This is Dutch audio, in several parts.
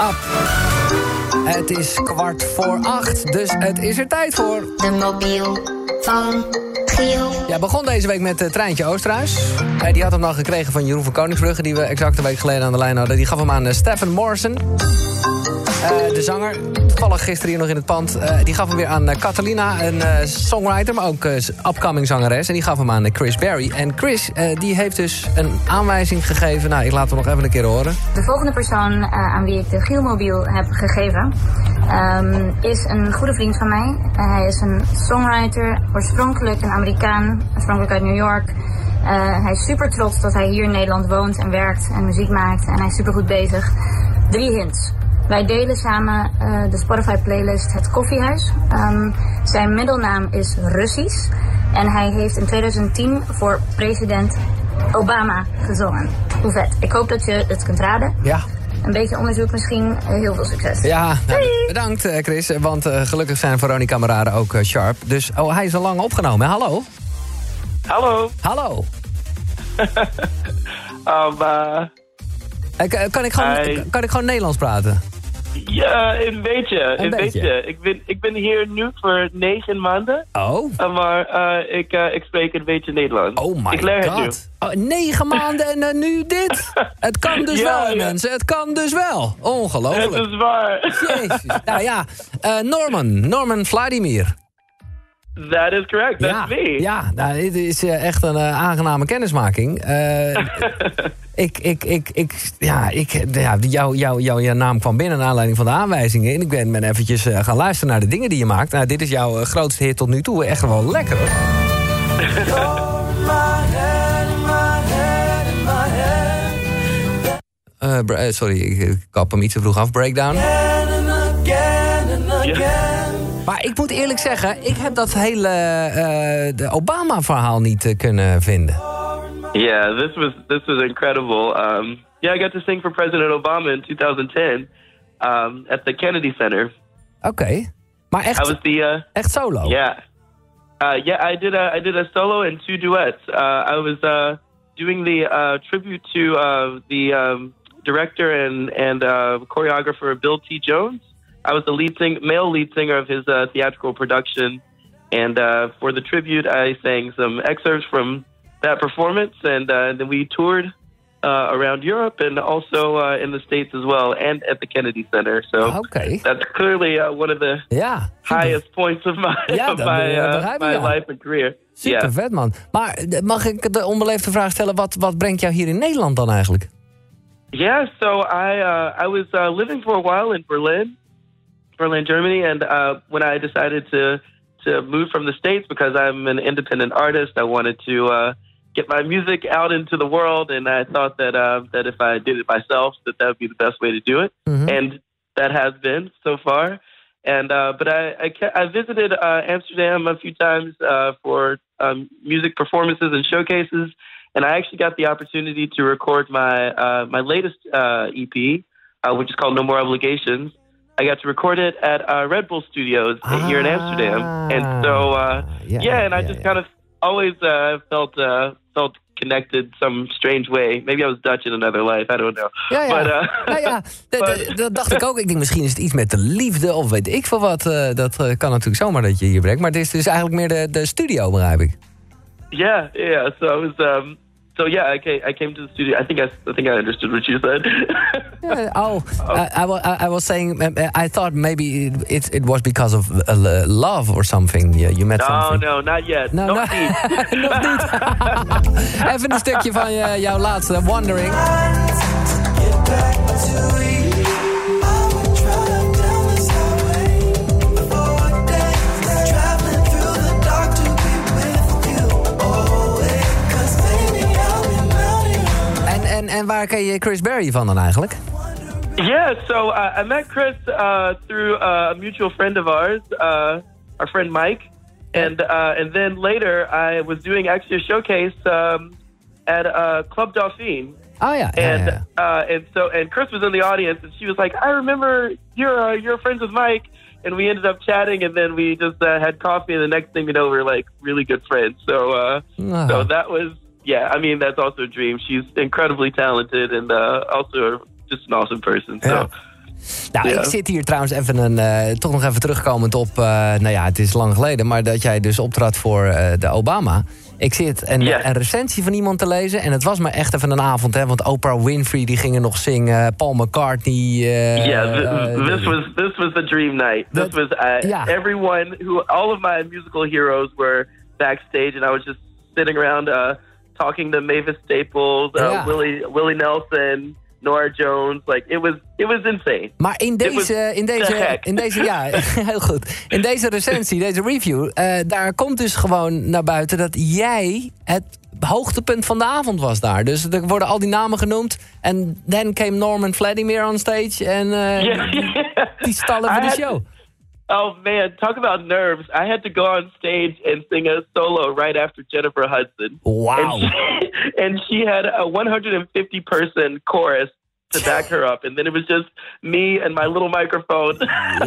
Up. Het is kwart voor acht, dus het is er tijd voor. De mobiel van Giel. Ja, begon deze week met uh, Treintje Oosterhuis. Uh, die had hem dan gekregen van Jeroen van Koningsbrugge... die we exact een week geleden aan de lijn hadden. Die gaf hem aan uh, Stephen Morrison. Uh, de zanger, toevallig gisteren hier nog in het pand... Uh, die gaf hem weer aan uh, Catalina, een songwriter... maar ook upcoming zangeres. En die gaf hem aan Chris Berry. En Chris, die heeft dus een aanwijzing gegeven. Nou, ik laat hem nog even een keer horen. De volgende persoon aan wie ik de Gielmobiel heb gegeven... Um, is een goede vriend van mij. hij is een songwriter, oorspronkelijk een Amerikaan... oorspronkelijk uit New York... hij is super trots dat hij hier in Nederland woont en werkt en muziek maakt. En hij is super goed bezig. Drie hints. Wij delen samen uh, de Spotify-playlist Het Koffiehuis. Um, zijn middelnaam is Russisch. En hij heeft in 2010 voor president Obama gezongen. Hoe vet. Ik hoop dat je het kunt raden. Ja. Een beetje onderzoek misschien. Heel veel succes. Ja, nou, bedankt Chris. Want uh, gelukkig zijn Veronica-kameraden ook uh, sharp. Dus oh, hij is al lang opgenomen. Hallo? Hallo. Hallo. um, kan, ik gewoon, kan ik gewoon Nederlands praten? Ja, een beetje. Een, een beetje. beetje. Ik, ben, ik ben hier nu voor negen maanden. Oh. Uh, maar uh, ik, uh, ik spreek een beetje Nederlands. Oh my ik leer god. Het nu. Oh, negen maanden en nu dit. Het kan dus ja, wel, ja. mensen. Het kan dus wel. Ongelooflijk. Het is waar. Jezus. nou ja, Norman. Norman Vladimir. That is correct. That's ja, me. Ja, nou, dit is uh, echt een uh, aangename kennismaking. Uh, ik, ik, ik, ik, ja, ik, ja, jou, jou, jou, jouw naam kwam binnen naar aanleiding van de aanwijzingen. En ik ben, ben eventjes gaan luisteren naar de dingen die je maakt. Nou, dit is jouw grootste hit tot nu toe. Echt wel lekker sorry, ik kap hem iets te vroeg af. Breakdown. Maar ik moet eerlijk zeggen, ik heb dat hele uh, Obama-verhaal niet uh, kunnen vinden. Yeah, this was this was incredible. Um, yeah, I got to sing for President Obama in 2010 um, at the Kennedy Center. Oké, okay. maar echt, I was the, uh, echt solo? Yeah, uh, yeah, I did a I did a solo and two duets. Uh, I was uh, doing the uh, tribute to uh, the um, director and and uh, choreographer Bill T. Jones. I was the lead sing male lead singer of his uh, theatrical production, and uh, for the tribute, I sang some excerpts from that performance, and uh, then we toured uh, around Europe and also uh, in the States as well, and at the Kennedy Center. So okay. that's clearly uh, one of the ja, highest points of my, ja, of my, uh, my life and career. Super yeah. vet, man. Maar mag ik de onbeleefde vraag stellen, wat, wat brengt jou hier in Nederland dan eigenlijk? Yeah, so I I was living for a while in Berlin. Berlin, Germany, and uh, when I decided to to move from the states because I'm an independent artist, I wanted to uh, get my music out into the world, and I thought that uh, that if I did it myself, that that would be the best way to do it, mm-hmm. and that has been so far. And uh, but I I, I visited uh, Amsterdam a few times uh, for um, music performances and showcases, and I actually got the opportunity to record my uh, my latest EP, which is called No More Obligations. I got to record it at uh, Red Bull Studios ah, here in Amsterdam, and so uh, yeah, yeah, and I yeah, just yeah. kind of always uh, felt uh, felt connected some strange way. Maybe I was Dutch in another life. I don't know. Ja, ja. But, uh, nou ja, dat, dat dacht ik ook. Ik denk misschien is het iets met de liefde of weet ik veel wat. Uh, dat uh, kan natuurlijk zomaar dat je hier brengt. Maar het is dus eigenlijk meer de, de studio, begrijp ik. Yeah, yeah. So it was. Um, so yeah, I came, I came to the studio. I think I, I think I understood what you said. yeah, oh, I, I, I, was saying, I thought maybe it, it was because of uh, love or something. Yeah, you met no, something. no, not yet. No, Nog no. niet. Nog niet. Even een stukje van je, jouw laatste, Wondering. Waar ken je Chris Berry van dan eigenlijk? Yeah, so uh, I met Chris uh, through uh, a mutual friend of ours, uh, our friend Mike, and uh, and then later I was doing actually a showcase um, at uh, Club Dauphine. Oh yeah, and yeah, Uh, and so and Chris was in the audience, and she was like, "I remember you're uh, you're friends with Mike." And we ended up chatting, and then we just uh, had coffee, and the next thing you know, we were like really good friends. So, uh, Uh-huh. so that was yeah. I mean, that's also a dream. She's incredibly talented, and uh, also just an awesome person. So. Nou, Ja. ik zit hier trouwens even een, eh, toch nog even terugkomend op, eh, nou ja, het is lang geleden, maar dat jij dus optrad voor eh, de Obama. Ik zit een, een recensie van iemand te lezen en het was maar echt even een avond, hè, want Oprah Winfrey die ging er nog zingen, Paul McCartney. yeah, th- this was this was the dream night. This was uh, yeah. everyone who all of my musical heroes were backstage, and I was just sitting around uh, talking to Mavis Staples, uh. Willie Willie Nelson, Nora Jones. Like it was it was insane. Maar in deze, in deze, in deze, ja, heel goed. In deze recensie, deze review, eh, daar komt dus gewoon naar buiten dat jij het hoogtepunt van de avond was daar. Dus er worden al die namen genoemd. En then came Norman Vladimir on stage en eh, Yeah. die stallen voor de show. Oh man, talk about nerves! I had to go on stage and sing a solo right after Jennifer Hudson. Wow. And she, and she had a 150 person chorus to back her up, and then it was just me and my little microphone.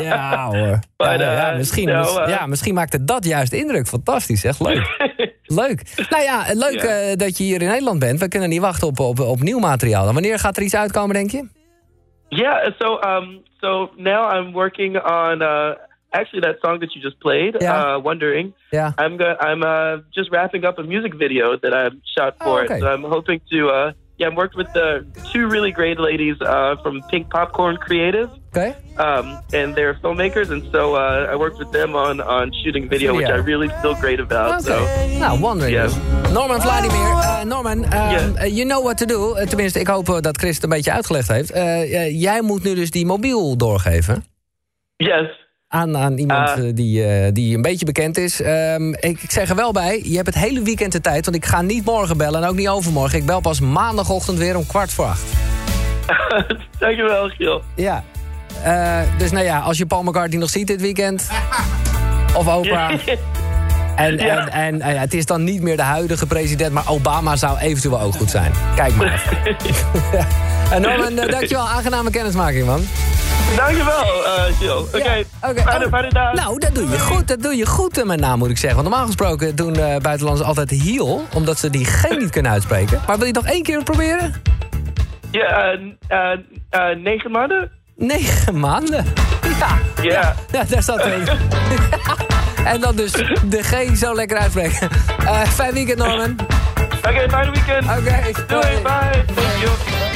Ja hoor. But, Ja, ja, misschien, uh, ja, maakte dat juist indruk. Fantastisch, echt leuk. leuk. Nou ja, leuk Ja. eh, dat je hier in Nederland bent. We kunnen niet wachten op, op, op nieuw materiaal. En wanneer gaat er iets uitkomen, denk je? Yeah, so um, so now I'm working on uh, actually that song that you just played, Yeah. uh, "Wondering." Yeah, I'm go- I'm uh, just wrapping up a music video that I shot for Oh, okay. it. So I'm hoping to uh, yeah, I'm working with the two really great ladies uh, from Pink Popcorn Creative. Oké. Um, and they're filmmakers, and so uh, I worked with them on, on shooting video, which I really feel great about. Oké. So Nou, Wondering. Dus. Norman Vladimir. Eh, Norman, eh, Ja. eh, you know what to do. Eh, tenminste, ik hoop eh, dat Chris het een beetje uitgelegd heeft. Jij moet nu dus die mobiel doorgeven. yes, Aan, aan iemand Ah. eh, die, eh, die een beetje bekend is. Ehm, ik, ik zeg er wel bij, je hebt het hele weekend de tijd. Want ik ga niet morgen bellen en ook niet overmorgen. Ik bel pas maandagochtend weer om kwart voor acht. dankjewel, Giel. Ja. Eh, dus nou ja, als je Paul McCartney nog ziet dit weekend. Of Oprah. En, Ja. en, en ja, het is dan niet meer de huidige president, maar Obama zou eventueel ook goed zijn. Kijk maar en Norman, dankjewel. Aangename kennismaking, man. Dankjewel, uh, Giel. Oké, Ja, fijne, Oh. fijne dag. Nou, dat doe je goed. Dat doe je goed eh, met naam, moet ik zeggen. Want normaal gesproken doen eh buitenlanders altijd heel, omdat ze die G niet kunnen uitspreken. Maar wil je het nog één keer proberen? Ja, uh, uh, uh, negen maanden? Negen maanden. Ja. Ja. Ja, daar zat er een. en dan dus de G zo lekker uitspreken. Eh fijn weekend, Norman. Oké, fijne weekend. Oké, Doei, bye. Thank you.